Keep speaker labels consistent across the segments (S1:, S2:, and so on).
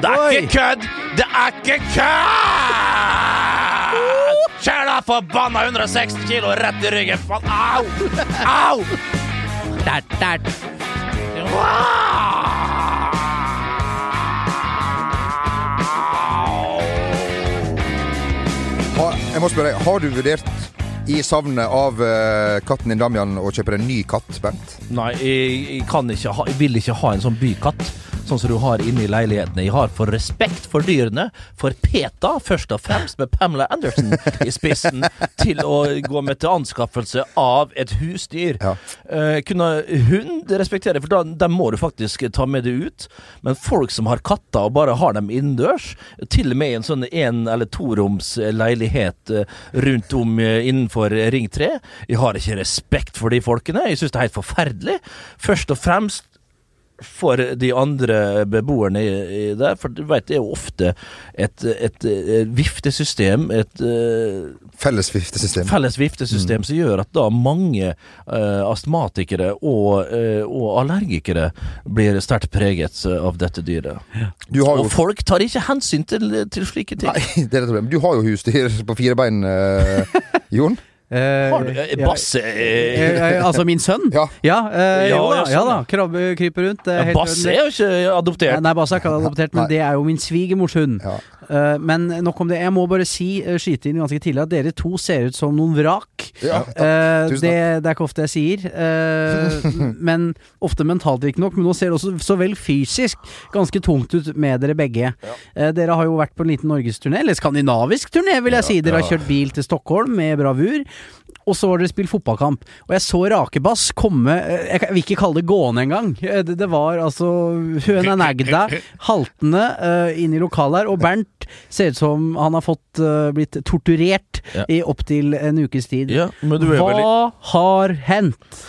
S1: Det er
S2: Oi.
S1: ikke kødd! Det er ikke kødd! Kjør da forbanna 160 kilo rett i ryggen! Faen, au! Au!
S2: Der, der.
S3: Ha, jeg må spørre deg, har du vurdert i savnet av eh, katten din Damian å kjøpe deg en ny katt, Bent?
S1: Nei, jeg, jeg kan ikke ha Jeg vil ikke ha en sånn bykatt. Sånn som du har inne i leilighetene. Jeg har for respekt for dyrene, for PETA, først og fremst, med Pamela Anderson i spissen, til å gå med til anskaffelse av et husdyr.
S3: Ja.
S1: Eh, kunne hund respektere, for da, da må du faktisk ta med det ut. Men folk som har katter og bare har dem innendørs, til og med i en sånn en- eller toroms leilighet eh, rundt om eh, innenfor Ring 3, jeg har ikke respekt for de folkene. Jeg syns det er helt forferdelig. Først og fremst for de andre beboerne i, i der, for du vet det er jo ofte et, et, et viftesystem, et uh,
S3: Felles viftesystem.
S1: felles viftesystem som gjør at da mange uh, astmatikere og, uh, og allergikere blir sterkt preget av dette dyret.
S3: Du har jo
S1: Og folk tar ikke hensyn til, til slike ting.
S3: Nei, det er det problemet. Du har jo husdyr på fire bein, Jon.
S2: Eh,
S1: Har du eh, Basse
S2: eh,
S1: eh,
S2: eh, altså min sønn?
S3: Ja.
S2: Ja, eh,
S1: Ja,
S2: jo da,
S1: ja, sånn,
S2: ja da. Krabbe kryper rundt. er
S1: Basse er jo ikke adoptert.
S2: Nei, Basse er ikke adoptert, men
S3: Nei.
S2: det er jo min svigermors hund.
S3: Ja.
S2: Eh, men nok om det. Jeg må bare si, skyte inn ganske tidlig, at dere to ser ut som noen vrak.
S3: Ja, takk.
S2: Eh, det, det er ikke ofte jeg sier, eh, men ofte mentalt riktignok. Men nå ser det også så vel fysisk ganske tungt ut med dere begge. Eh, dere har jo vært på en liten norgesturné, eller skandinavisk turné, vil jeg si. Dere har kjørt bil til Stockholm med bravur. Og så var dere spilt fotballkamp. Og jeg så Rakebass komme eh, Jeg kan- vil ikke kalle det gående engang. Eh, Det, det var altså Høna Nagda haltende uh, inn i lokalet her. Og Bernt ser ut som han har fått uh, blitt torturert
S1: Ja.
S2: i opptil en ukes tid.
S1: Ja, men du er vel
S2: Hva har hendt?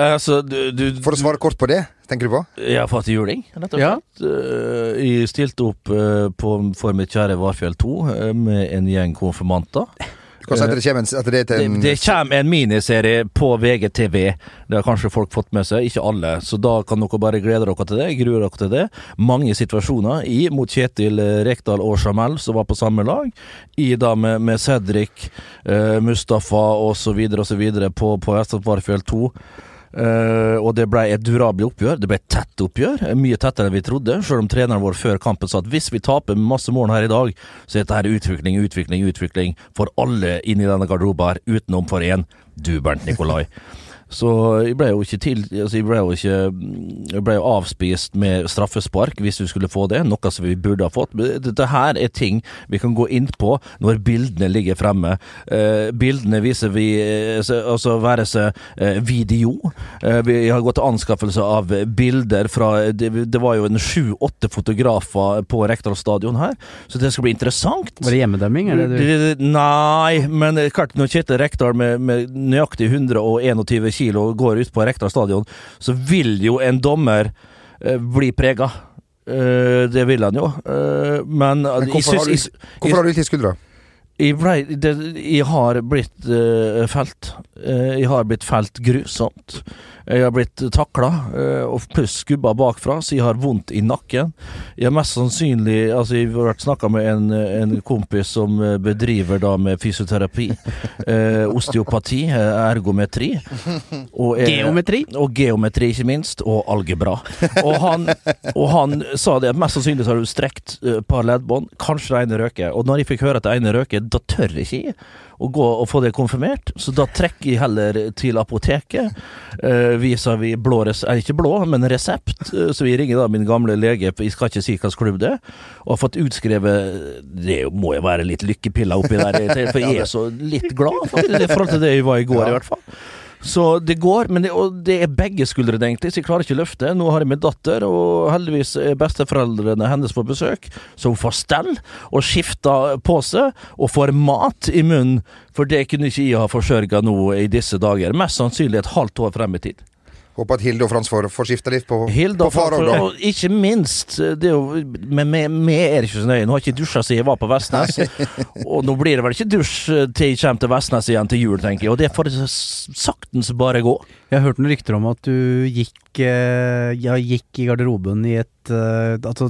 S1: Altså, du, du
S3: For å svare kort på det, tenker du på?
S1: Ja, for at juling, rett og slett. Eh, Jeg stilte opp eh, på, for mitt kjære Varfjell 2 eh, med en gjeng konfirmanter.
S3: Kan det kommer en, det til en
S1: det kommer en miniserie på VGTV. Det har kanskje folk fått med seg, ikke alle. Så da kan dere bare glede dere til det. Gruer dere til det. Mange situasjoner i mot Kjetil eh, Rekdal og Jamel, som var på samme lag. I da med, med Cedric, uh, Mustafa osv. osv. på, på Vestfold Varfjell 2. Eh, og det ble et durabelig oppgjør. Det ble et tett oppgjør, mye tettere enn vi trodde. Selv om treneren vår før kampen sa at hvis vi taper masse mål her i dag, så er dette utvikling, utvikling, utvikling for alle inni denne garderoben utenom for én, du Bernt Nikolai. Så jeg ble jo ikke til altså jeg ble jo ikke Jeg ble jo avspist med straffespark hvis vi skulle få det, noe som vi burde ha fått. Dette her er ting vi kan gå inn på når bildene ligger fremme. Eh, bildene viser vi eh, altså være seg eh, video. Eh, vi har gått til anskaffelse av bilder fra Det, det var jo en sju-åtte fotografer på Rekdal stadion her, så det skal bli interessant.
S2: Var det hjemmedømming? eller?
S1: Nei, men klart når Kjetil Rekdal med, med nøyaktig 121 kilo går ut på Rekdal stadion, så vil jo en dommer eh, bli prega. Eh, det vil han jo. Eh, men
S3: Men hvorfor har du, hvorfor har du ikke skuldra?
S1: Jeg, ble, det, jeg har blitt uh, felt. Uh, jeg har blitt felt grusomt. Jeg har blitt takla, uh, og pluss skubba bakfra, så jeg har vondt i nakken. Jeg har mest sannsynlig Altså, jeg har vært snakka med en, en kompis som eh, bedriver da med fysioterapi, eh, osteopati, eh, ergometri og er-
S2: Geometri?
S1: og geometri, ikke minst, og algebra. Og han, og han sa det at mest sannsynlig har du strekt eh, et par leddbånd, kanskje det ene røker. Og når jeg fikk høre at det ene røker, da tør ikke jeg å gå og få det konfirmert, så da trekker jeg heller til apoteket. Uh, viser vi blå res eh, ikke blå, men resept. uh, så vi ringer da min gamle lege, jeg skal ikke si hvilken klubb det er, og har fått utskrevet Det må jo være litt lykkepiller oppi der, for jeg er så litt glad faktisk, i forhold til det jeg var i går, i hvert fall. Så det går, men det, det er begge skuldrene, egentlig, så jeg klarer ikke å løfte. Nå har jeg min datter, og heldigvis er besteforeldrene hennes på besøk, så hun får stell og skifter på seg, og får mat i munnen, for det kunne ikke jeg ha forsørga nå i disse dager. Mest sannsynlig et halvt år frem i tid.
S3: Håper at Hilde og Frans får, får skifta litt på,
S1: Hilde,
S3: på far òg, da.
S1: og ikke minst det er jo, Men vi er ikke så nøye. Nå har jeg ikke dusja siden jeg var på Vestnes. og nå blir det vel ikke dusj eh, til jeg kommer til Vestnes igjen til jul, tenker jeg. Og det får saktens bare gå.
S2: Jeg har hørt noen rykter om at du gikk eh, Ja, gikk i garderoben i et eh, Altså,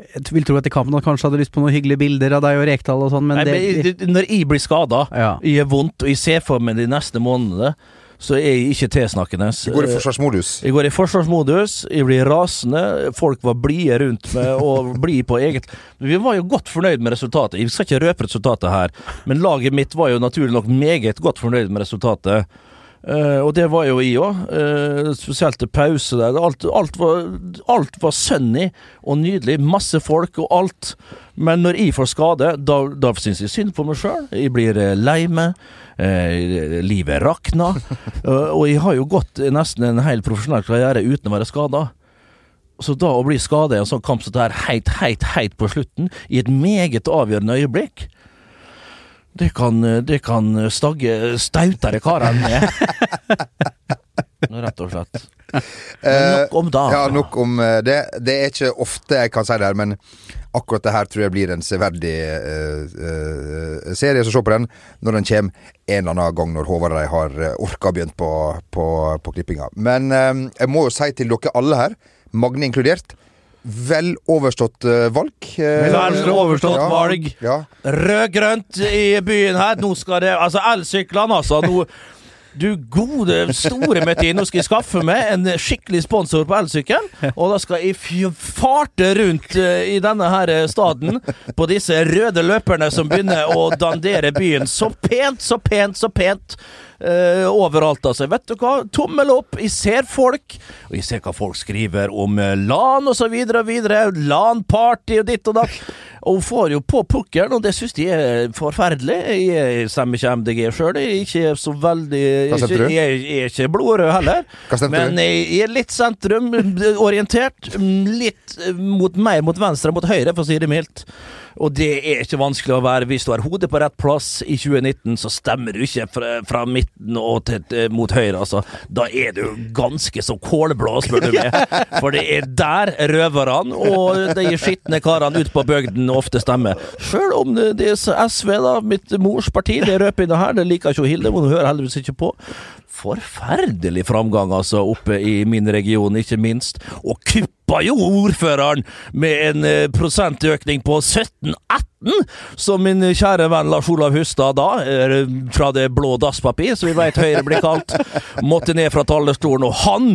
S2: jeg vil tro at Kampen kanskje hadde lyst på noen hyggelige bilder av deg og Rekdal og sånn, men
S1: Nei,
S2: det
S1: men, det- når jeg blir skada,
S2: Ja.
S1: jeg er vondt, og jeg ser for meg de neste månedene, så er jeg ikke tilsnakkende.
S3: Du går i forsvarsmodus.
S1: Jeg går i forsvarsmodus, jeg blir rasende, folk var blide rundt meg og blide på eget Vi var jo godt fornøyd med resultatet. Jeg skal ikke røpe resultatet her, men laget mitt var jo naturlig nok meget godt fornøyd med resultatet. Eh, og det var jo jeg òg, spesielt til pause der. Alt, alt, var, alt var sunny og nydelig, masse folk og alt. Men når jeg får skade, da, da syns jeg synd på meg sjøl. Jeg blir eh, lei meg. Eh, livet rakna. Eh, og jeg har jo gått nesten en hel profesjonell karriere uten å være skada. Så da å bli skada i en sånn kamp som det her heit, heit, heit på slutten, i et meget avgjørende øyeblikk det kan, det kan stagge stautere karer ned. Rett og slett. Men nok om da.
S3: Ja, nok om eh, det. Det er ikke ofte jeg kan si det her, men akkurat det her tror jeg blir en severdig uh, uh, serie. Så se på den når den kommer en eller annen gang når Håvard og de har eh, orka begynt på, på, på klippinga. Men uh, jeg må jo si til dere alle her, Magne inkludert, vel overstått eh, valg. Eh,
S1: Vel overstått
S3: ja,
S1: valg.
S3: Ja.
S1: Rød-grønt i byen her. Nå skal det Altså, elsyklene, altså. Nå du gode, store Metti, nå skal jeg skaffe meg en skikkelig sponsor på elsykkel. Og da skal jeg farte rundt eh, i denne her eh, staden på disse røde løperne som begynner å dandere byen så pent, så pent, så pent. Uh, overalt, altså. Vet du hva? Tommel opp. Jeg ser folk, og jeg ser hva folk skriver om LAN LAN og så videre videre. LAN-party og ditt og datt. Og hun får jo på pukkelen, og det syns de er forferdelig. Jeg stemmer ikke MDG sjøl, jeg er ikke så veldig ikke, jeg er- ikke blodrød heller. Men jeg er litt sentrumorientert. Litt eh, mot mer mot venstre enn mot høyre, for å si det mildt. Og det er ikke vanskelig å være. Hvis du har hodet på rett plass i 2019, så stemmer du ikke fra, fra midten og til, eh, mot høyre, altså. Da er du ganske så kålblå, spør du meg. For det er der røverne og de skitne karene ute på bygden ofte stemmer. Sjøl om det, det er SV, da, mitt mors parti, det røper inne her, det liker ikke Hilde, hun hører heldigvis ikke på. Forferdelig framgang, altså, oppe i min region, ikke minst. Og kuppa jo ordføreren med en eh, prosentøkning på 17-18, som min kjære venn Lars Olav Hustad da, eh, fra det blå dasspapir, som vi veit Høyre blir kalt, måtte ned fra talerstolen, og han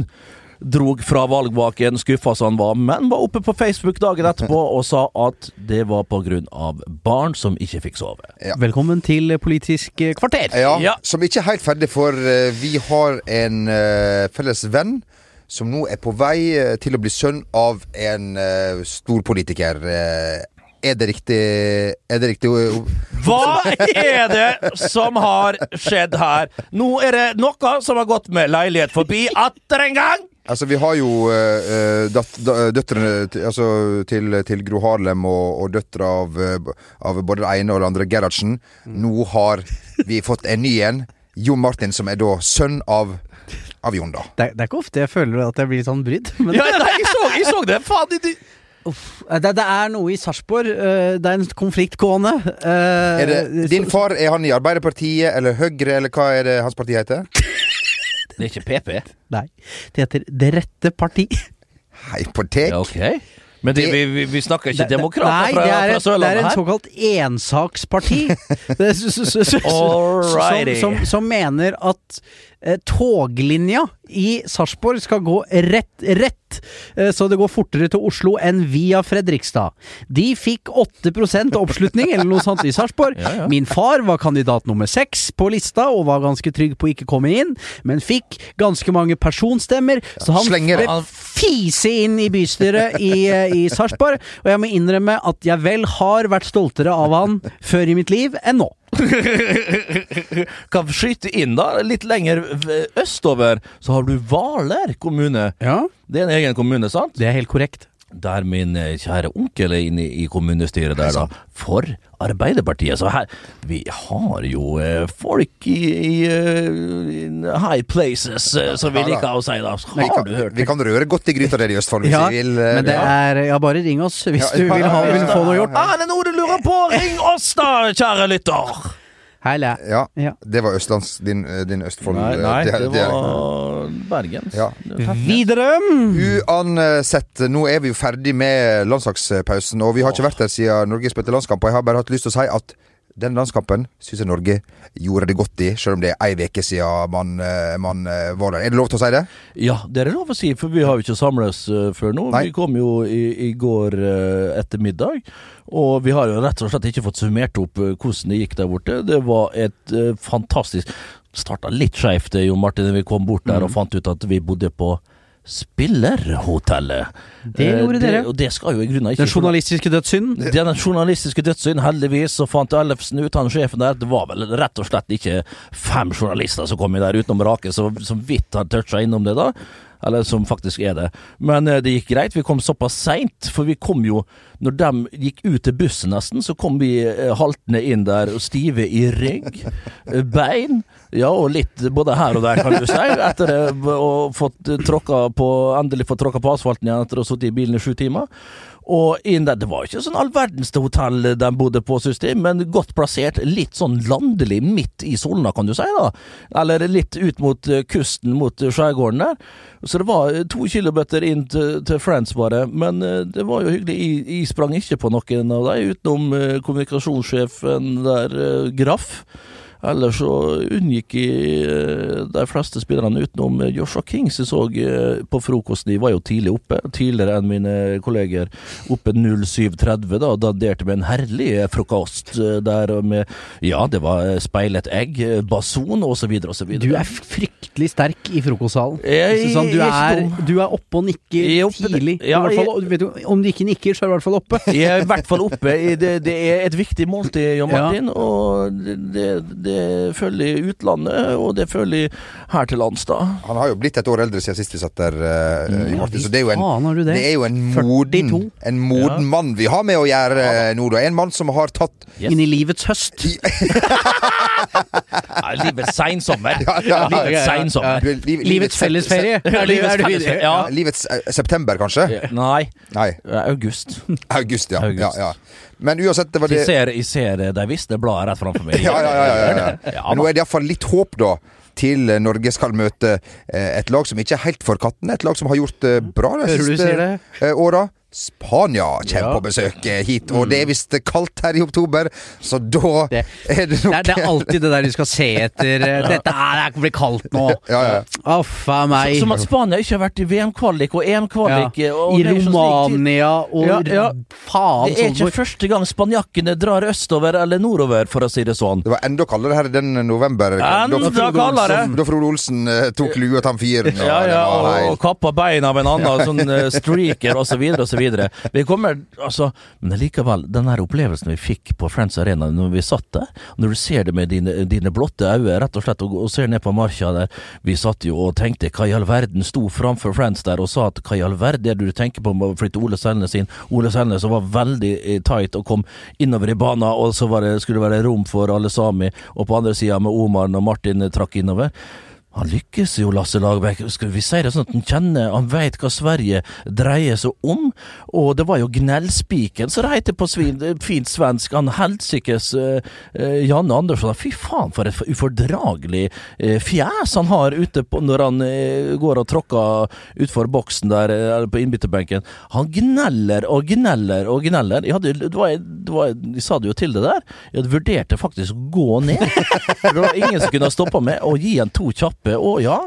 S1: drog fra valgvaken, skuffa som han var, men var oppe på Facebook dagen etterpå og sa at det var av barn som ikke fikk sove.
S2: Velkommen til Politisk kvarter.
S3: Ja,
S1: Ja.
S3: som ikke er helt ferdig, for eh, vi har en eh, felles venn som nå er på vei eh, til å bli sønn av en uh, storpolitiker. Uh, er det riktig Er det riktig eh,
S1: Hva er det som har skjedd her? Nå er det noe som har gått med leilighet forbi atter en gang!
S3: Altså, vi har jo uh, døtrene til, altså, til, til Gro Harlem og, og døtre av, av både det ene og det andre Gerhardsen. Nå har vi fått en ny en. Jon Martin, som er da sønn av, av Jon, da.
S2: Det, det er ikke ofte jeg føler at jeg blir sånn brydd. Men
S1: Ja, nei, jeg så, jeg så det! Faen, de.
S2: uff, det, det er noe i Sarpsborg. det er en konflikt gående.
S3: det, din far, er han i Arbeiderpartiet eller Høyre, eller hva er det hans parti heter?
S1: Det er ikke PP?
S2: Nei. Det heter Det rette parti.
S3: Hypotek?
S1: Okay. ok. Men det, vi, vi, vi snakker ikke
S2: Det- det-
S1: demokrater fra, fra, Sørlandet her?
S2: Nei, det er en såkalt
S1: ensaksparti.
S2: Som, som, som mener at toglinja i Sarpsborg skal gå rett, rett, eh, så det går fortere til Oslo enn via Fredrikstad. De fikk 8% oppslutning, eller noe sånt, i Sarpsborg.
S1: Ja, ja.
S2: Min far var kandidat nummer seks på lista, og var ganske trygg på å ikke komme inn, men fikk ganske mange personstemmer, så han
S3: slenger.
S2: ble fise inn i bystyret i, eh, i Sarpsborg. Og jeg må innrømme at jeg vel har vært stoltere av han før i mitt liv enn nå.
S1: Kan skyte inn, da. Litt lenger østover så har du Hvaler kommune.
S2: Ja,
S1: Det er en egen kommune, sant?
S2: det er helt korrekt.
S1: Der min eh, kjære onkel er inne i kommunestyret der, da. For Arbeiderpartiet. Så her Vi har jo eh, folk i, i, eh, in high places, eh, som vi
S3: Ja da.
S1: liker å si, da.
S3: Vi
S1: Har
S3: kan,
S1: du hørt
S3: vi kan røre godt i gryta der i Østfold hvis
S2: Ja,
S3: vi vil. eh,
S2: men det
S3: ja.
S2: er Ja, bare ring oss hvis
S3: Ja,
S2: du
S3: ja,
S2: vil, ha,
S3: ja,
S2: vil
S3: ja,
S2: få noe gjort.
S1: Er det noe du lurer på? Ring oss, da, kjære lytter!
S2: Heile.
S3: ja,
S2: Ja.
S3: det var Østlands, din, eh, din Østfold...
S1: Nei,
S3: eh,
S1: nei, det,
S3: det
S1: var Bergens.
S3: Ja.
S2: Videre!
S3: Uansett, nå er vi jo ferdig med landslagspausen, og vi har ikke vært der siden Norge spilte landskamp. Og jeg har bare hatt lyst til å si at den landskampen syns jeg Norge gjorde det godt i, selv om det er ei uke siden man, eh, man eh, var der. Er det lov til å si det?
S1: Ja, det er det lov å si, for vi har jo ikke samles uh, før nå.
S3: Nei.
S1: Vi kom jo i, i går ettermiddag, og vi har jo rett og slett ikke fått summert opp hvordan det gikk der borte. Det var et fantastisk Starta litt skeivt, eh, Jon Martin, da vi kom bort der og fant ut at vi bodde på Spillerhotellet.
S2: Det
S1: Eh,
S2: gjorde dere.
S1: Og det skal jo i grunnen ikke
S2: Den journalistiske dødssynden.
S1: den journalistiske dødssynd, heldigvis, så fant Ellefsen ut, han sjefen der, det var vel rett og slett ikke fem journalister som kom inn der utenom Rake, som så vidt han toucha innom det da. Eller som faktisk er det. Men eh, det gikk greit. Vi kom såpass seint, for vi kom jo Når de gikk ut til bussen nesten, så kom vi eh, haltende inn der, og stive i rygg, eh, bein, ja, og litt både her og der, kan du si, etter å å fått tråkka på Endelig fått tråkka på asfalten igjen etter å ha sittet i bilen i sju timer. Og der, Det var ikke sånn all verdens hotell de bodde på, synes de, men godt plassert. Litt sånn landelig midt i Solna, kan du si. da. Eller litt ut mot kysten, kusten, mot eh, skjærgården der. Så det var eh, to kilometer inn til, til France, bare. Men eh, det var jo hyggelig. Jeg, jeg sprang ikke på noen av dem, utenom eh, kommunikasjonssjefen der, eh, Graff. Ellers så unngikk jeg eh, de fleste spillerne utenom Joshua King, som jeg så eh, på frokosten. De var jo tidlig oppe, tidligere enn mine kolleger. Oppe 07.30, da. Danderte med en herlig frokost eh, der med Ja, det var speilet egg, bason osv. osv.
S2: Du er fryktelig sterk i frokostsalen.
S1: Jeg-
S2: Så sånn, du,
S1: er
S2: du er oppe og nikker
S1: er oppe-
S2: tidlig.
S1: ja,
S2: I fall,
S1: jeg-
S2: du om du ikke nikker, så er du i hvert fall oppe.
S1: Jeg er i hvert fall oppe. Det, det er et viktig måltid, Jon
S2: Ja.
S1: Og det, det, det følger i utlandet, og det følger her til lands, da.
S3: Han har jo blitt et år eldre siden sist vi satt der, uh,
S2: Ja,
S3: Martin, så det er jo en
S2: faen det.
S3: Det er jo en moden, en moden
S1: Ja.
S3: mann vi har med å gjøre eh, nå, da. En mann som har tatt
S1: Yes.
S2: Inn i livets høst.
S1: Ja, livets seinsommer.
S3: sommer. ja, ja,
S1: livets
S2: sein
S1: sommer.
S3: Liv-
S2: Livets fellesferie.
S1: Ja,
S2: Er
S1: livets ja.
S3: Eh, september, kanskje?
S1: Nei,
S3: Nei,
S1: august.
S3: august, ja.
S1: August.
S3: ja, ja. Men uansett, det var
S1: Jeg
S3: det
S1: ser, jeg ser de visste bladet rett framfor meg.
S3: Ja, ja, ja, ja, ja, ja.
S1: Ja,
S3: Men nå er det iallfall litt håp, da. Til eh, Norge skal møte eh, et lag som ikke er helt for kattene. Et lag som har gjort det bra de
S2: du
S3: siste
S2: det?
S3: eh, åra. Spania kommer
S1: Ja.
S3: på besøk eh, hit, og det er visst kaldt her i oktober, så da
S2: Det-
S3: er det nok
S2: det, det er alltid det der du skal se etter. eh, Dette er, det blir kaldt nå.
S3: Ja, ja.
S2: A meg.
S1: Som at Spania ikke har vært i VM-kvalik og EM-kvalik.
S2: Ja. I Romania og
S1: Ja, ja.
S2: faen
S1: Det er ikke
S2: hvor-
S1: første gang spanjakkene drar østover eller nordover, for å si det sånn.
S3: Det var enda kaldere her den november.
S1: Enda
S3: Da-
S1: kaldere.
S3: Da Frode Olsen eh, tok lue og tamfiren. og
S1: Ja, ja, og, og kappa bein av en annen sånn eh, streaker så osv. Vi kommer altså Men likevel, den her opplevelsen vi fikk på Friends Arena når vi satt der, når du ser det med dine, dine blotte øyne, rett og slett, og, og ser ned på marka der Vi satt jo og tenkte hva i all verden sto framfor Friends der og sa at hva i all verden er det du tenker på med å flytte Ole Selnes inn? Ole Selnes var veldig eh, tight og kom innover i banen, og så det, skulle det være rom for alle sami, og på andre sida med Omar når Martin eh, trakk innover. Han lykkes jo, Lasse Lagerbäck. Vi si det sånn at han kjenner Han veit hva Sverige dreier seg om. Og det var jo gnellspiken som det heter på svin, fint svensk. Han helsikes uh, Janne Andersson. Fy faen, for et ufordragelig uh, fjes han har ute på når han går og tråkker utfor boksen der, eller på innbytterbenken. Han gneller og gneller og gneller. Jeg, hadde, det var, det var, jeg sa det jo til det der. Jeg vurderte faktisk å gå ned. Det var ingen som kunne stoppa meg og gi en to kjappe. Å ja,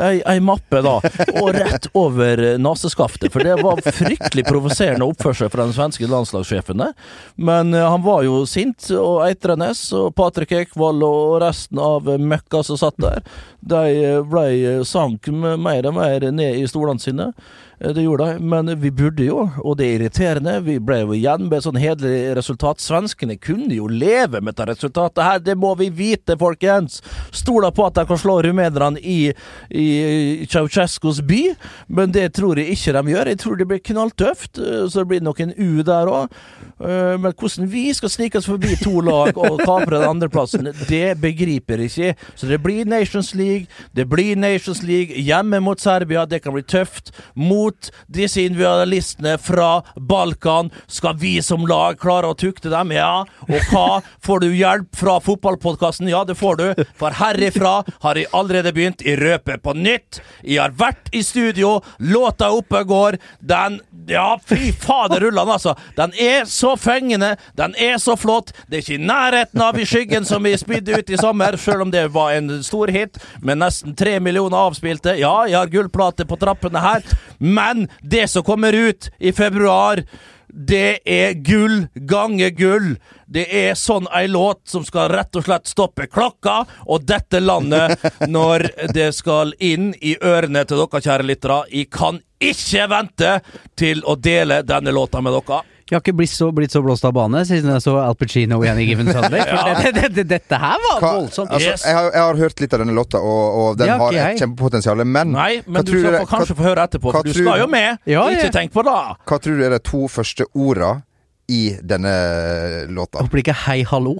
S1: ei, ei mappe da. Og rett over naseskaftet. For det var fryktelig provoserende oppførsel fra den svenske landslagssjefen. Men eh, han var jo sint og eitrende, og Patrick Ekvold og resten av møkka som satt der, de eh, ble eh, sank mer og mer ned i stolene sine. Det gjorde de, men vi burde jo, og det er irriterende. Vi ble jo igjen med sånn hederlig resultat. Svenskene kunne jo leve med dette resultatet her, det må vi vite, folkens! Stoler på at de kan slå rumenerne i, i Ceaucescos by, men det tror jeg ikke de gjør. Jeg tror det blir knalltøft, eh, så det blir nok en U der òg. Men hvordan vi skal snike oss forbi to lag og kapre den andreplassen, det begriper jeg ikke. Så det blir Nations League, det blir Nations League hjemme mot Serbia. Det kan bli tøft. Mot disse individualistene fra Balkan. Skal vi som lag klare å tukte dem? Ja. Og hva? Får du hjelp fra fotballpodkasten? Ja, det får du. For herifra har jeg allerede begynt. i røpet på nytt. Jeg har vært i studio. Låta oppe går. Den Ja, fy fader rullan, altså. Den er så fengende. Den er så flott. Det er ikke i nærheten av i skyggen som vi spydde ut i sommer, selv om det var en stor hit med nesten tre millioner avspilte. Ja, jeg har gullplate på trappene her, men det som kommer ut i februar det er gull gange gull. Det er sånn ei låt som skal rett og slett stoppe klokka og dette landet når det skal inn i ørene til dere, kjære lyttere. Jeg kan ikke vente til å dele denne låta med dere.
S2: Jeg har ikke blitt så, blitt så blåst av bane siden jeg så Al Pacino i Any Given Sunday. For det, det, det, dette her var
S3: Hva,
S2: voldsomt.
S3: altså,
S1: Yes.
S3: jeg, har, jeg har hørt litt av denne låta, og, og den
S2: ja, har
S3: har et kjempepotensial. Men
S1: Nei, men du skal få kanskje få høre etterpå, for du skal jo med.
S2: Ja, ja.
S1: Ikke tenk på det.
S3: hva tror du er de to første orda i denne låta?
S2: Jeg håper det ikke er hei, hallo.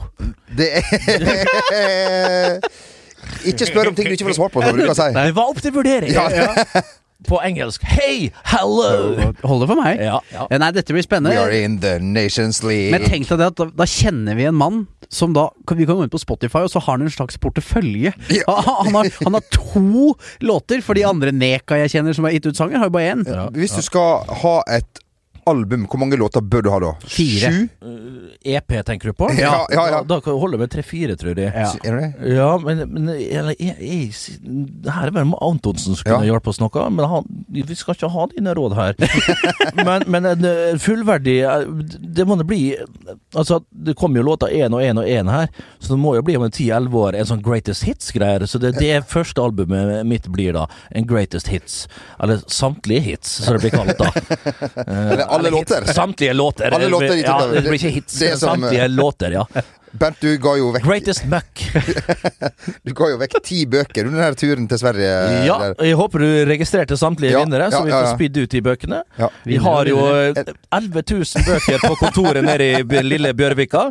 S3: Det er Ikke spør om ting du ikke får svar på, som du kan si.
S1: Det var opp til vurdering.
S3: Ja.
S1: På engelsk. Hey, hello!
S2: Holder for meg.
S1: Ja, ja.
S2: Nei, dette blir spennende.
S3: We are in the Nations League.
S2: Men tenk deg det at da, da kjenner vi en mann som da Vi kan gå inn på Spotify, og så har han en slags portefølje.
S3: Ja.
S2: Han, han, har, han har to låter, for de andre Neka jeg kjenner som har gitt ut sanger, har jo bare én.
S3: Hvis du skal ha et album, hvor mange låter bør du ha da?
S2: Fire.
S3: Sju?
S1: EP, E tenker du på?
S3: Ja, ja, ja.
S1: Da, da holder det med tre-fire, tror jeg.
S2: Ja.
S3: Er det det?
S1: Ja, men, men eller, jeg, jeg, her er vel Antonsen som kunne
S3: Ja.
S1: hjelpe oss noe, men han, vi skal ikke ha dine råd her. men, men en eh, fullverdig eh, Det må det bli Altså, det kommer jo låter én og én og én her, så det må jo bli om en ti-elleve år en sånn Greatest Hits-greier. Så det det første albumet mitt blir, da. En Greatest Hits. Eller samtlige hits, som det blir kalt da.
S3: Alle låter.
S1: Samtlige låter.
S3: Alle låter
S1: ja, det blir ikke hits.
S3: Som,
S1: samtlige låter, ja.
S3: Bernt, du ga jo vekk
S1: Greatest Muck.
S3: Du ga jo vekk ti bøker under denne turen til Sverige.
S1: Ja,
S3: der.
S1: jeg håper du registrerte samtlige
S3: Ja,
S1: vinnere, så
S3: ja,
S1: vi får spydd ut de bøkene. Vi har jo eh, 11 000 bøker på kontoret nede i lille Bjørvika.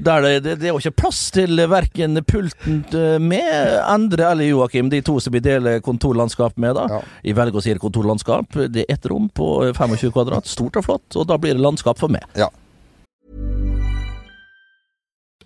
S1: Der det, det, det er jo ikke plass til verken pulten eh, med Endre eller Joakim, de to som vi deler kontorlandskap med. da. Jeg velger å si kontorlandskap. Det er ett rom på 25 kvadrat, stort og flott, og da blir det landskap for meg.
S3: Ja.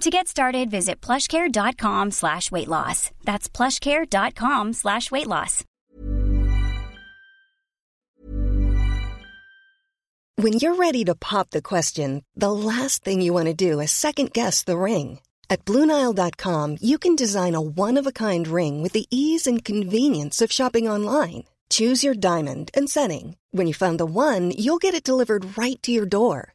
S4: To get started, visit plushcare.com slash weight loss. That's plushcare.com slash weight loss.
S5: When you're ready to pop the question, the last thing you want to do is second guess the ring. At Bluenile.com, you can design a one of a kind ring with the ease and convenience of shopping online. Choose your diamond and setting. When you find the one, you'll get it delivered right to your door.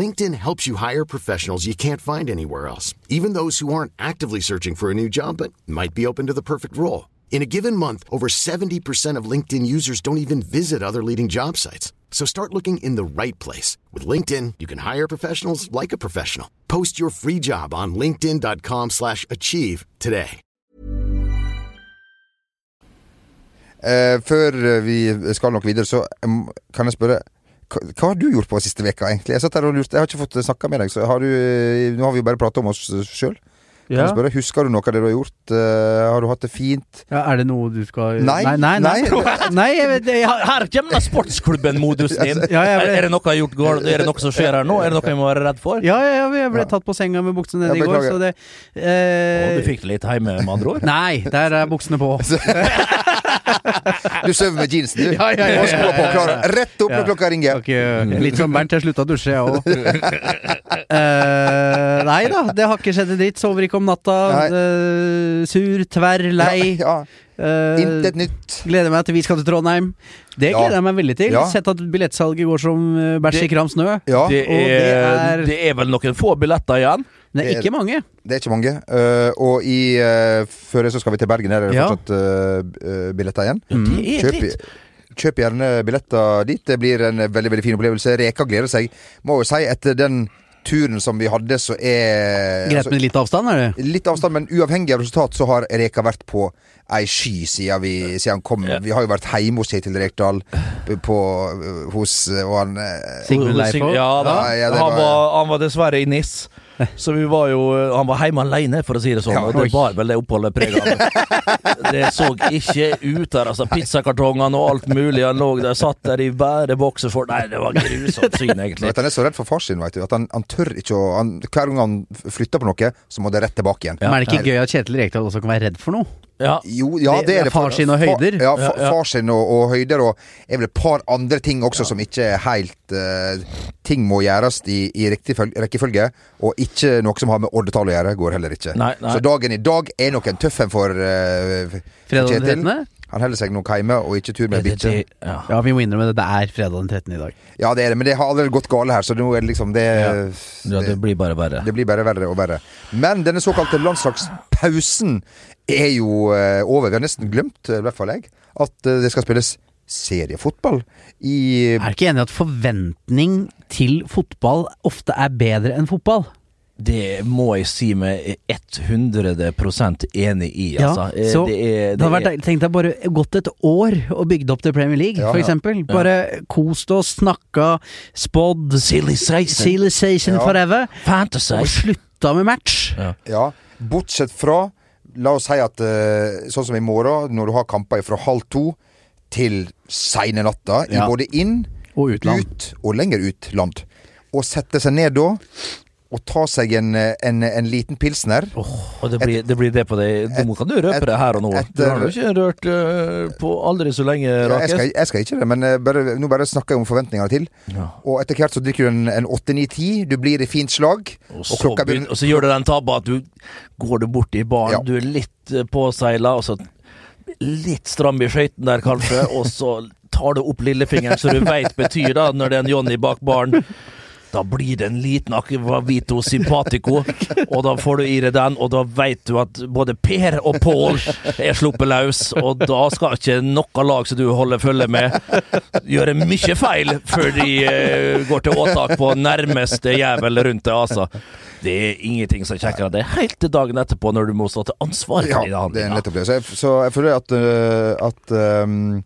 S6: LinkedIn helps you hire professionals you can't find anywhere else, even those who aren't actively searching for a new job but might be open to the perfect role. In a given month, over 70% of LinkedIn users don't even visit other leading job sites. So start looking in the right place. With LinkedIn, you can hire professionals like a professional. Post your free job on linkedin.com slash achieve today.
S3: Eh, før vi skal nok videre, så kan jeg hva, har du gjort på siste veka egentlig? Jeg satt her og lurte, jeg har ikke fått snakka med deg, så har du eh, Nå har vi jo bare prata om oss sjøl. Kan jeg spørre, Husker du noe av det du har gjort? Uh, har du hatt det fint?
S2: Ja, er det noe du skal
S3: Nei,
S2: Nei, nei, nei.
S3: nei.
S2: nei jeg vet, jeg,
S1: Her kommer da sportsklubben-modusen inn.
S2: Ja, jeg
S1: Er,
S2: ble-
S1: er det noe jeg har gjort galt? Er det noe som skjer her nå? Er det noe jeg må være redd for?
S2: ja, ja, jeg ble tatt på senga med buksene nede i går, så det
S1: uh...
S2: eh,
S1: du fikk det litt hjemme, med andre ord?
S2: Nei, der er buksene på.
S3: Du sover med jeansen, du.
S2: Ja, ja, ja, ja, ja, ja.
S3: Rett opp når
S2: Ja.
S3: klokka ringer.
S2: Okay, litt som Bernt, jeg slutta å dusje, jeg òg. Nei da, det har ikke skjedd en dritt. Sover ikke om natta. Eh, sur, tverr, lei.
S3: Ja,
S2: Eh,
S3: Intet nytt.
S2: Gleder meg til vi skal til Trondheim. Det
S3: Ja.
S2: gleder jeg meg veldig til.
S3: Ja.
S2: Sett at billettsalget går som eh, bæsj i
S1: Det-
S2: kram snø.
S3: Ja,
S1: Det
S2: er, det
S1: er, det er vel noen få billetter igjen?
S2: Det er
S3: Det er-
S2: ikke mange.
S3: det er ikke mange. Uh, og i uh, før så skal vi til Bergen. Der er det
S2: Ja.
S3: fortsatt eh, billetter igjen.
S1: Mm. det er
S3: Kjøp,
S1: litt.
S3: kjøp gjerne billetter dit. Det blir en veldig veldig fin opplevelse. Reka gleder seg. Må jo si etter den turen som vi hadde, så er
S2: Greit
S3: altså,
S2: med litt avstand, er det?
S3: Litt avstand, men uavhengig av resultat, så har Reka vært på ei sky siden, vi, siden han kom.
S1: Ja.
S3: Vi har jo vært hjemme hos Kjetil Rekdal på, hos Og han eh,
S2: Sigmund Leifo?
S1: Ja, da.
S3: Ja, ja, var,
S1: han,
S3: var-
S1: var, han var dessverre i NIS. Så vi var jo Han var hjemme alene, for å si det sånn.
S3: Ja,
S1: og det bar vel det oppholdet preg av. Det så ikke ut der. Altså, Pizzakartongene og alt mulig. Han lå der, satt der i bærebokser for Nei, det var grusomt syn, egentlig.
S3: vet, han er så redd for far sin, vet du. At han, han tør ikke å han, Hver gang han flytter på noe, så må det rett tilbake igjen.
S2: Men er det ikke gøy at Kjetil Rekdal også kan være redd for noe?
S1: Ja.
S3: Jo, ja,
S2: Det-
S3: det er det.
S2: far sin og høyder?
S3: Fa, ja, fa,
S1: Ja, ja.
S3: far sin og, og høyder, og er vel et par andre ting også som ikke er helt uh, Ting må gjøres i, i riktig føl- rekkefølge, og ikke noe som har med oddetall å gjøre, går heller ikke.
S1: Nei, nei.
S3: Så dagen i dag er nok en tøff en for uh,
S2: Fredag den 13.?
S3: Han holder seg nok hjemme, og ikke tur med bikkje.
S1: ja.
S2: Ja, vi må innrømme det. Det er fredag den 13. i dag.
S3: Ja, det er det, men det har allerede gått gale her, så nå er det liksom det,
S1: ja, det blir bare verre.
S3: det blir bare verre og verre. Men denne såkalte landslagspausen er jo eh, over. Vi har nesten glemt, eh, i hvert fall jeg, at eh, det skal spilles seriefotball i
S2: Er du ikke enig i at forventning til fotball ofte er bedre enn fotball?
S1: Det må jeg si meg 100% enig i, altså. Ja,
S2: så
S1: det er,
S2: det hadde vært
S1: er-
S2: deilig. Tenk deg bare gått et år og bygd opp til Premier League,
S3: Ja,
S2: for
S3: ja.
S2: Bare kost oss, snakka, spådd
S1: Civilization.
S3: Ja.
S2: forever.
S1: Fantasy.
S2: Og slutta med match.
S1: Ja.
S3: Ja, bortsett fra La oss si at eh, sånn som i morgen, når du har kamper fra halv to til seine natta, i
S2: Ja.
S3: både inn,
S2: Og utland.
S3: ut og lenger ut land. Og sette seg ned da, og ta seg en, eh, en, en liten pilsner.
S1: Og det blir, det blir det på deg. Nå kan du røpe
S3: et-
S1: det her og nå.
S3: Et,
S1: du har jo ikke rørt uh, på aldri så lenge,
S3: Ja, jeg, skal, jeg skal ikke det, men eh, bare, nå bare snakker jeg om forventningene til.
S1: Ja.
S3: Og etter hvert så drikker du en, en 8-9-10, du blir i fint slag,
S1: Og, så begynner, og så gjør du den tabba at du går du bort i baren,
S3: Ja.
S1: du er litt øh, påseila, og så litt stram i skøyten der kanskje, og så tar du opp lillefingeren, så du veit betyr da, når det er en Johnny bak baren da blir det en liten Aquavito Simpatico, og da får du i deg den, og da veit du at både Per og Pål er sluppet løs, og da skal ikke noe lag som du holder følge med, gjøre mye feil før de uh, går til åtak på nærmeste jævel rundt deg, altså. Det er ingenting som er kjekkere. Det er helt til dagen etterpå, når du må stå til ansvar
S3: Ja,
S1: for dine
S3: det er
S1: handlinger.
S3: det. Så jeg, så jeg føler at, uh, at um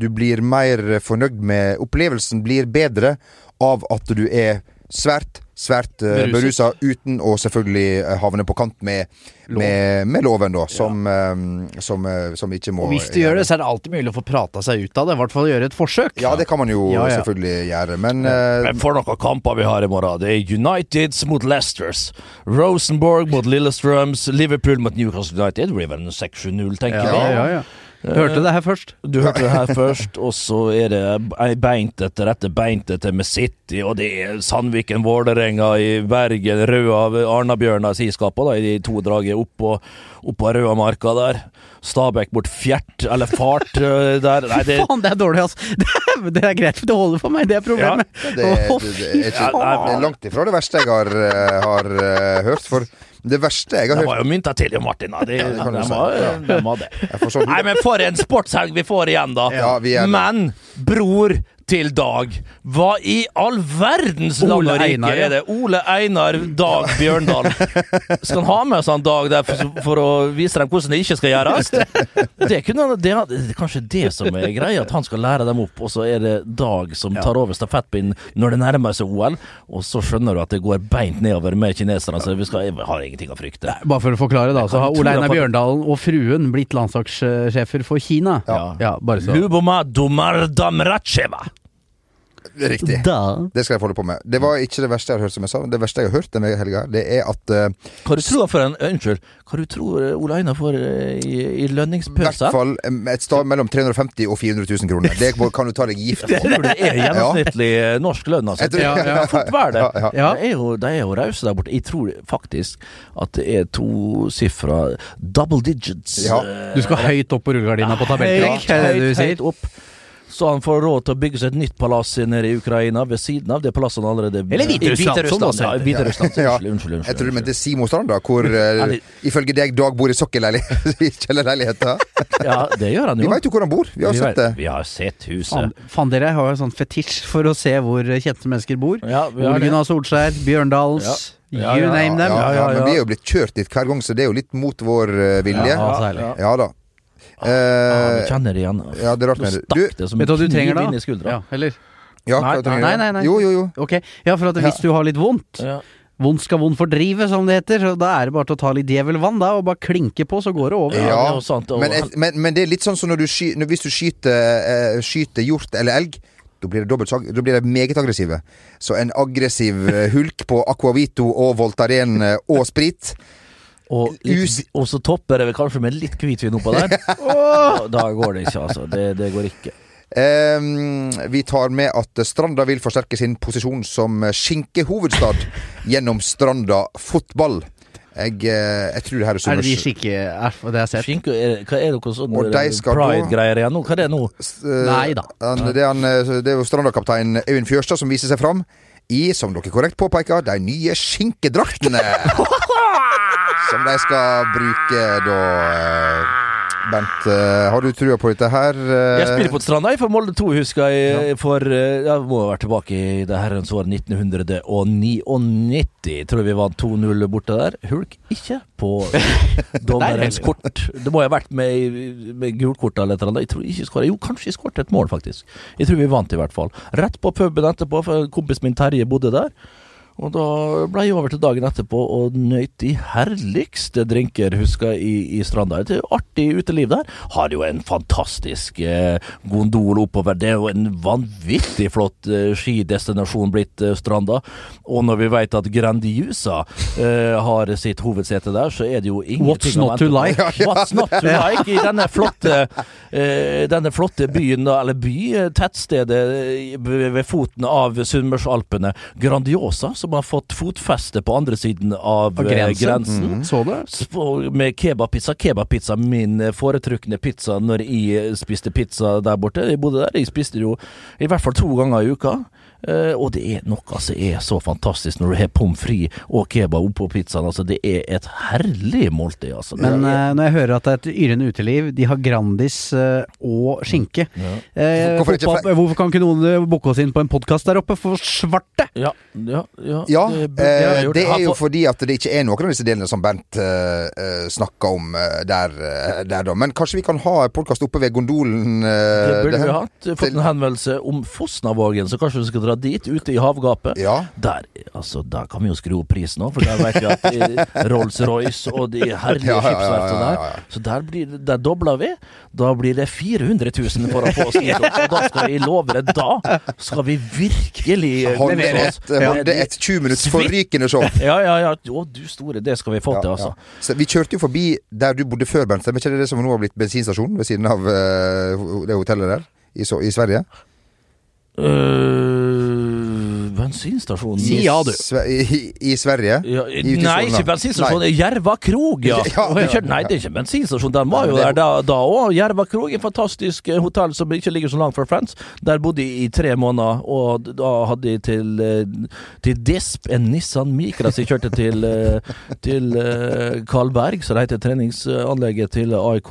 S3: du blir mer fornøyd med Opplevelsen blir bedre av at du er svært, svært uh,
S2: Beruset.
S3: berusa, uten å selvfølgelig øh, havne på kant med, med, med loven, da, som, øhm, som, uh, som ikke må
S2: Og hvis du gjør det, så er det alltid mulig å få prata seg ut av det. I hvert fall gjøre et forsøk.
S3: Ja, det kan man jo
S2: Ja, ja.
S3: selvfølgelig gjøre, men uh,
S1: Men for noen kamper vi har i morgen. Det er Uniteds mot Leicesters. Rosenborg mot Lillestrøms. Liverpool mot Newcastle United. Det blir vel en 6-7-0, tenker
S3: Ja,
S1: vi.
S2: ja, ja. Du hørte det her først.
S1: Du hørte det her først, og så er det ei beintete Beint beintete med City, og det er Sandviken, Vålerenga i Bergen, Røa, Arna-Bjørnar siskapet da, i de to draget oppå oppå Røamarka der. Stabæk bort fjert, eller fart eh, der. Nei, det,
S2: Faen, det er dårlig, altså. Det er, det er greit, det holder for meg. Det er problemet.
S3: Det, det, det, er ikke, det er langt ifra det verste jeg har, eh, har eh, hørt. For det verste jeg har
S1: de
S3: Det
S1: var jo mynta til, jo, Martin. Det,
S3: Ja, det
S1: de de var det. Nei, men for en sportshelg vi får igjen, da.
S3: Ja,
S1: men bror til Dag, hva i all verdens land og rike er det? Ole Einar Dag Bjørndal. Skal han ha med seg en Dag der for, for å vise dem hvordan det ikke skal gjøres? Det, kunne, det, det er kanskje det som er greia, at han skal lære dem opp, og så er det Dag som tar over stafettpinnen når det nærmer seg OL, og så skjønner du at det går beint nedover med kineserne, så vi skal, har ingenting å frykte.
S2: Bare for å forklare, da, så har Ole Einar Bjørndalen og fruen blitt landslagssjefer for Kina.
S1: Ja.
S2: bare så.
S1: Luboma Domardamracheva.
S3: Riktig.
S2: Da.
S3: Det skal jeg holde på med. Det var ikke det verste jeg har hørt, som jeg sa. Det verste jeg har hørt denne helga, det er at uh,
S1: Hva du tror for en Unnskyld. Hva du tror eh, Ole Einar får uh, i, i
S3: i hvert fall eh, et sted mellom 350 og 400 000 kroner. Det kan du ta deg gift på.
S1: det er gjennomsnittlig ja. norsk lønn, altså.
S3: Tror-
S2: Ja, ja.
S1: Det fort være det.
S3: Ja, ja.
S2: Ja.
S1: De er jo, de er jo rause der borte. Jeg tror faktisk at det er tosifra double digits.
S3: Ja.
S1: eh,
S2: Du skal høyt opp på rullegardina på tabellen? det
S1: høyt, høyt opp. Så han får råd til å bygge seg et nytt palass nede i Ukraina, ved siden av det palasset han allerede
S2: Eller Hviterussland.
S1: Hviterussland.
S3: Ja.
S1: Unnskyld, unnskyld. unnskyld,
S3: Jeg tror du mente. Simostrand, da, hvor
S1: uh,
S3: ifølge deg Dag bor i sokkelleilighet i.
S1: Ja, det gjør han jo.
S3: Vi veit jo hvor han bor. Vi har
S1: Vi
S3: sett det.
S1: Vi har sett huset.
S2: Faen, dere har jo en sånn fetisj for å se hvor kjente mennesker bor.
S1: Ja, vi har
S2: Ole
S1: det.
S2: Solskjær, Bjørndals,
S1: Ja. Ja,
S2: you
S1: ja,
S2: name them.
S3: Ja, ja,
S1: ja,
S3: men
S1: ja.
S3: vi er jo blitt kjørt dit hver gang, så det er jo litt mot vår eh, vilje.
S2: Ja,
S3: da.
S1: Ah, vi
S3: Eh,
S1: kjenner det igjen.
S3: ja, det er rart med det.
S1: stakk
S3: Du-
S1: det som
S2: Vet du hva du
S1: kniv
S2: trenger da?
S1: inn i skuldra.
S2: Ja, eller?
S3: ja,
S1: Nei,
S2: nei, nei, nei.
S3: Jo, jo, jo.
S2: Ok, ja, for at hvis du har litt vondt
S1: Ja.
S2: Vondt skal vondt fordrive, som det heter. Så da er det bare til å ta litt djevelvann da, og bare klinke på, så går det over.
S1: Ja,
S3: Ja,
S1: det sant, og-
S3: men, et- men, men det er litt sånn som når du sky, når, hvis du skyter, uh, skyter hjort eller elg. Da blir, det dobbelt, da blir de meget aggressive. Så en aggressiv eh, hulk på Aquavito og Voltaren og sprit
S1: Og, litt, og så topper det vel kanskje med litt hvitvin oppå der. Da- Da går det ikke, altså. Det, det går ikke.
S3: Um, vi tar med at Stranda vil forsterke sin posisjon som skinkehovedstad gjennom Stranda fotball. Jeg, eh, jeg tror det her er
S2: Er det de
S3: summers...
S2: skikke... Er, det jeg sett.
S1: Skinke, er, hva er det sånn pride-greier igjen nå? Hva er det nå?
S3: Uh,
S2: Nei da.
S3: Det, er han, eh, det er jo Stranda-kaptein Øyvind Fjørstad som viser seg fram i, som dere korrekt påpeker, de nye skinkedraktene. som de skal bruke da eh, Bent, eh, har du trua på dette her? eh?
S1: Jeg spiller på Stranda, jeg, for Molde 2, husker jeg. For eh, Jeg må være tilbake i det herrens år 1999. Tror vi vant 2-0 borte der. Hulk ikke på dommerens kort. Det må ha vært med, med gult kort eller et eller annet. Jeg tror ikke skåret. Jo, kanskje jeg skåret et mål, faktisk. Jeg tror vi vant, i hvert fall. Rett på puben etterpå, for kompisen min Terje bodde der. Og da ble jeg over til dagen etterpå og nøyt de herligste drinker, husker jeg, i, i Stranda. Er artig uteliv der. Har jo en fantastisk eh, gondol oppover. Det er jo en vanvittig flott eh, skidestinasjon blitt eh, Stranda. Og når vi vet at Grandiusa eh, har sitt hovedsete der, så er det jo ingenting
S2: What's not to like?
S1: What's not to like i denne flotte, eh, denne flotte byen, eller by, tettstedet eh, ved foten av Sunnmørsalpene. Grandiosa, som har fått fotfeste på andre siden av,
S2: Av
S1: eh,
S2: grensen.
S1: grensen.
S2: Mm. Så du?
S1: Med kebabpizza. Kebabpizza, min eh, foretrukne pizza når jeg spiste pizza der borte. Jeg bodde der. Jeg spiste jo i hvert fall to ganger i uka. Eh, og det er noe som er så fantastisk når du har pommes frites og kebab oppå pizzaen. Altså, det er et herlig måltid, altså.
S2: Men eh, når jeg hører at det er et yrende uteliv, de har Grandis uh, og skinke eh,
S3: Hvorfor ikke
S2: Hvorfor kan ikke noen booke oss inn på en podkast der oppe for svarte?
S1: Ja, ja, ja,
S3: Ja,
S1: det burde
S3: eh, det er jo fordi at det ikke er noen av disse delene som Bent uh, snakka om der, der, da. Men kanskje vi kan ha podkast oppe ved gondolen?
S1: Det burde
S3: det
S1: vi hatt. Fått en henvendelse om Fosnavågen, så kanskje vi skal dra dra dit, ute i havgapet.
S3: Ja.
S1: Der, altså, der kan vi jo skru opp prisen òg, for der vet vi at Rolls-Royce og de herlige
S3: Ja,
S1: skipsverftene
S3: ja,
S1: der. Så der, blir, der dobler vi. Da blir det 400 000 for å få oss dit. Og da skal jeg love deg, da skal vi virkelig
S3: Holde et, holde et 20 minutts forrykende show.
S1: Ja, ja, ja. Å, du store, det skal vi få til, altså.
S3: Så vi kjørte jo forbi der du bodde før, Bernt. Stemmer ikke det det som nå har blitt bensinstasjon ved siden av eh, det hotellet der i, så, i Sverige?
S1: Øh, bensinstasjonen
S2: Si ja, du.
S3: Sve- I, i Sverige?
S1: Ja,
S3: I-
S1: nei, ikke bensinstasjon.
S3: Nei.
S1: Jerva krog, ja.
S3: Ja, ja.
S1: Nei, det er ikke bensinstasjon. Den var jo der da òg. Jerva krog, en fantastisk eh, hotell som ikke ligger så langt fra Friends. Der bodde jeg i tre måneder, og da hadde jeg til, eh, til Disp en Nissan Micra som jeg kjørte til, eh, til Karlberg, så det heter treningsanlegget til AIK.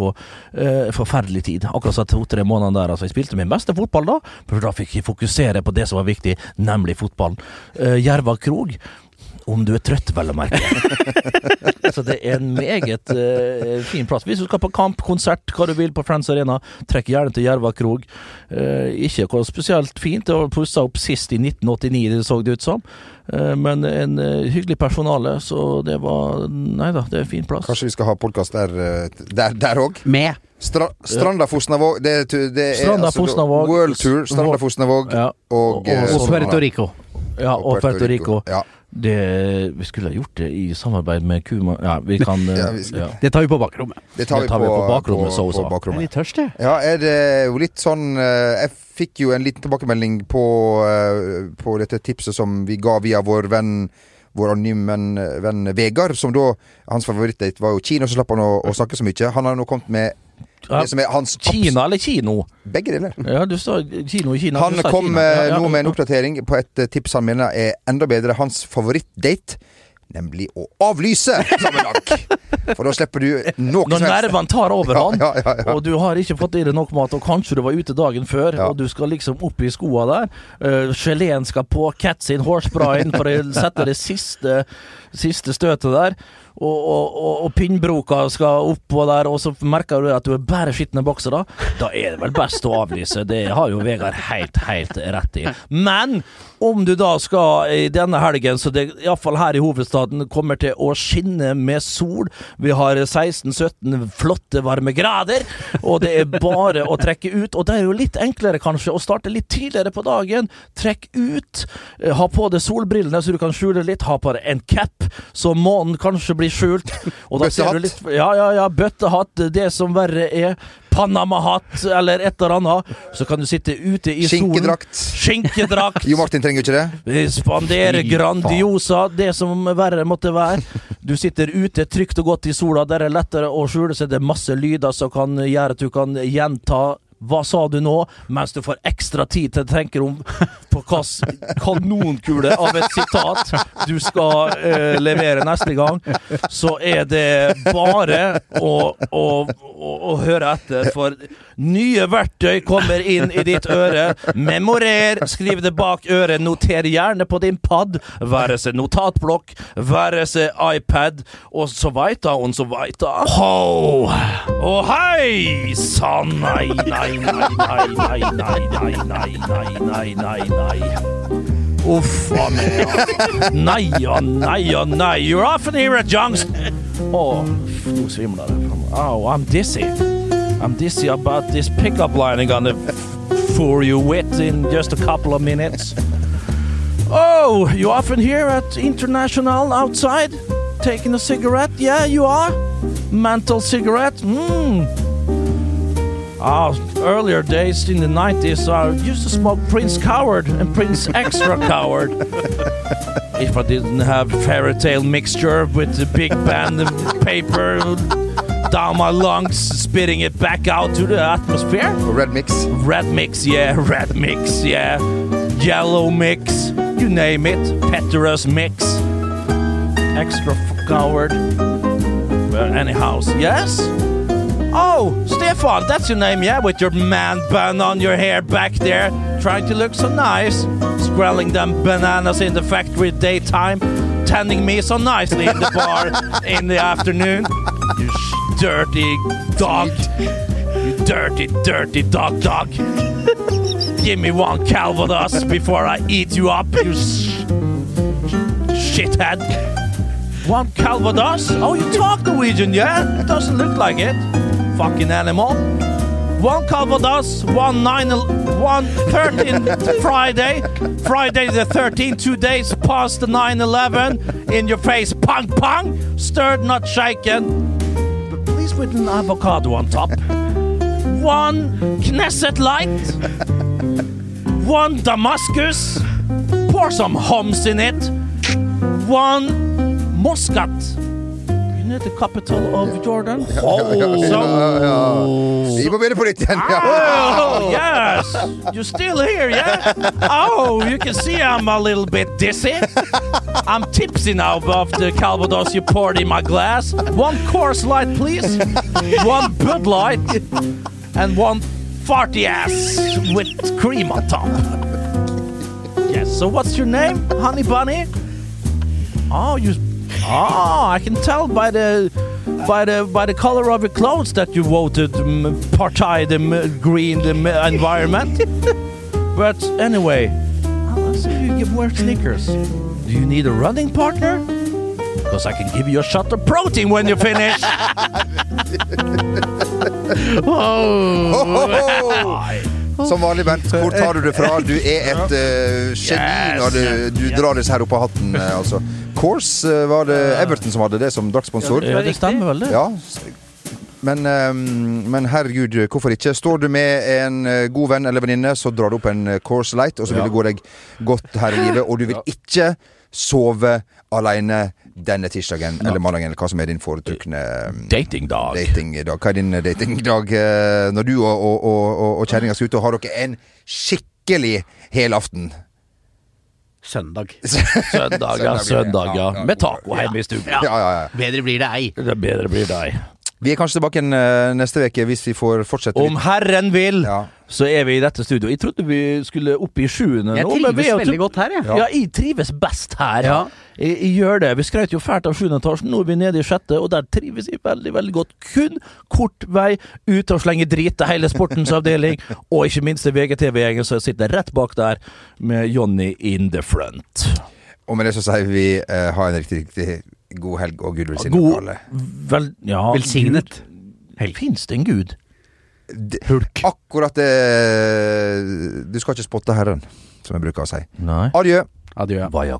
S1: Forferdelig tid. Akkurat så to-tre måneder der. Altså, jeg spilte min beste fotball da, for da fikk jeg fokusere på det som var viktig, nemlig fotballen. Uh, Jerva krog. Om du er trøtt, vel å merke. Så det er en meget uh, fin plass. Hvis du skal på kamp, konsert, hva du vil på Friends Arena, trekk gjerne til Jerva krog. Uh, ikke noe spesielt fint. Det var pussa opp sist i 1989, det så det ut som. Uh, men en hyggelig personale, så det var Nei da, det er en fin plass.
S3: Kanskje vi skal ha podkast der òg?
S2: Med.
S3: Stra Stranda Fosnavåg Det, det er
S1: Stranda
S3: altså
S1: Fosnavåg.
S3: World Tour. Stranda Fosnavåg
S1: Ja,
S3: og,
S1: og-
S2: og,
S1: Og
S2: Puerto Rico.
S1: Ja, og Puerto Rico.
S3: Ja.
S1: Det, vi skulle ha gjort det i samarbeid med Kuma Ja, vi kan eh,
S3: Ja, vi
S1: ja.
S2: Det tar vi på bakrommet.
S3: Det tar,
S1: Det tar
S3: vi
S1: vi
S3: på,
S1: på bakrommet, så
S3: på
S1: sa.
S2: Er vi tørste?
S3: Ja, er det jo litt sånn eh, Jeg fikk jo en liten tilbakemelding på, eh, på dette tipset som vi ga via vår venn vår anonyme venn Vegard, som da Hans favorittdate var jo Kina, så slapp han å, å snakke så mye. Han har nå kommet med Hans
S1: Kina eller kino?
S3: Begge deler.
S1: Ja, du sa kino i Kina.
S3: Han kom
S1: Kina.
S3: eh,
S1: Ja, ja.
S3: nå med en oppdatering på et eh, tips han mener er enda bedre. Hans favorittdate. Nemlig å avlyse sammenlagt! For da slipper du noe
S1: Når
S3: som helst.
S1: nervene tar over
S3: Ja, ja,
S1: og du har ikke fått i deg nok mat, og kanskje du var ute dagen før, og du skal liksom opp i skoa der. Uh, geleen skal på, cats sin hårsprayen for å sette det siste, siste støtet der. Og, og, og, pinnbroka skal oppå der, og så merker du at du er bare skitne boksere. Da er det vel best å avlyse. Det har jo Vegard helt, helt rett i. Men om du da skal i denne helgen, så det iallfall her i hovedstaden kommer til å skinne med sol. Vi har 16-17 flotte varmegrader, og det er bare å trekke ut. Og det er jo litt enklere kanskje å starte litt tidligere på dagen. Trekk ut. Ha på deg solbrillene så du kan skjule litt. Ha på deg en cap så månen kanskje blir skjult. Og da ser du litt Ja, ja, ja. Bøttehatt. Det som verre er. Panama-hatt eller et eller annet. Så kan du sitte ute i solen.
S3: Skinkedrakt.
S1: Skinkedrakt.
S3: Jo Martin trenger ikke det.
S1: Spandere
S3: Fy
S1: Grandiosa, det som verre måtte være. Du sitter ute trygt og godt i sola, der er lettere å skjule seg. Det er masse lyder som kan gjøre at du kan gjenta hva sa du nå? Mens du får ekstra tid til å tenke om på hvilken kanonkule av et sitat du skal eh, levere neste gang. Så er det bare å, å, å, å høre etter, for nye verktøy kommer inn i ditt øre. Memorer, skriv det bak øret, noter gjerne på din pad, være seg notatblokk, være seg iPad, og så veit da, og så veit da. Ho! Og hei sann, nei, nei, nei, nei, nei, nei, nei, nei, nei, nei, nei, nei. Uff a meg. Nei og nei og nei. You're often here at Å, nå svimler det. Oh, I'm dizzy. I'm dizzy about this pickup line I'm gonna fool you with in just a couple of minutes. Oh, you often here at International outside? Taking a cigarette? Yeah, you are? Mental cigarette? Hmm. Ah, earlier days in the 90s, I used to smoke Prince Coward and Prince Extra Coward. if I didn't have fairy tale mixture with the big band of paper down my lungs, spitting it back out to the atmosphere.
S3: Red Mix.
S1: Red mix, yeah, red mix, yeah. Yellow mix, you name it. Peterus mix. Extra f- coward. Well, anyhow, yes? Oh, Stefan, that's your name, yeah? With your man bun on your hair back there, trying to look so nice. Squelling them bananas in the factory daytime, tending me so nicely in the bar in the afternoon. You sh- dirty dog. You dirty, dirty dog dog. Give me one Calvados before I eat you up, you sh- shithead. One Calvados? Oh, you talk Norwegian, yeah? It doesn't look like it. Fucking animal. One Calvados, one nine, one 13 Friday, Friday the 13th, two days past the 9-11, in your face, pong pong, stirred not shaken, but please with an avocado on top. One Knesset Light, one Damascus, pour some hums in it, one Muscat. You the capital of Jordan? Oh, so
S3: Vi må begynne på nytt igjen. Ja.
S1: Oh, yes! You're still here, yeah? Oh, you can see I'm a little bit dizzy. I'm tipsy now of the Calvados you poured in my glass. One course light, please. One Bud Light. And one farty ass with cream on top. Yes, so what's your name, honey bunny? Oh, you. Oh, I can tell by the by the by the color of your clothes that you voted mm, um, party the m- green the m- environment. but anyway, oh, I see you give wear sneakers. Do you need a running partner? Because I can give you a shot of protein when you finish.
S3: Ohoho! Som vanlig, Bent. Hvor tar du det fra? Du er et uh, geni når du, du drar disse her opp av hatten. uh, altså. Course uh, var det Everton som hadde det som dagsponsor.
S1: Ja, det stemmer vel, det.
S3: Ja. Men, eh, men herregud, hvorfor ikke? Står du med en god venn eller venninne, så drar du opp en Course Light, og så vil det gå deg godt her i livet. Og du vil ikke sove alene denne tirsdagen eller mandagen, eller hva som er din foretrukne eh,
S1: Datingdag.
S3: datingdag. Hva er din datingdag eh, når du og, og, og, og, kjerringa skal ut og har dere en skikkelig helaften?
S2: Søndag.
S1: Søndag, ja. Søndag, ja. Med taco hjemme i stuen.
S3: Ja, ja, ja.
S2: Bedre blir det ei.
S1: Det bedre blir deg.
S3: Vi er kanskje tilbake eh, neste uke hvis vi får fortsette
S1: Om Herren vil,
S3: Ja.
S1: så er vi i dette studioet. Jeg trodde vi skulle opp i sjuende nå, Jeg
S2: trives
S1: er
S2: veldig godt her, jeg.
S1: Ja. jeg trives best her.
S2: Ja.
S1: Jeg, jeg gjør det. Vi skrøt jo fælt av sjuende etasjen, nå er vi nede i sjette, og der trives jeg veldig, veldig godt. Kun kort vei ut og slenge drit til hele sportens avdeling, og ikke minst til VGTV-gjengen som sitter rett bak der med Johnny in the front.
S3: Og med det så sier vi eh, ha en riktig, riktig god helg og Gud velsigne
S1: God
S3: alle.
S1: vel, ja,
S2: Velsignet.
S1: Fins det en gud?
S3: Hulk. Akkurat det Du skal ikke spotte Herren, som jeg bruker å si.
S1: Nei.
S3: Adjø.
S2: Adjø.
S1: Vaya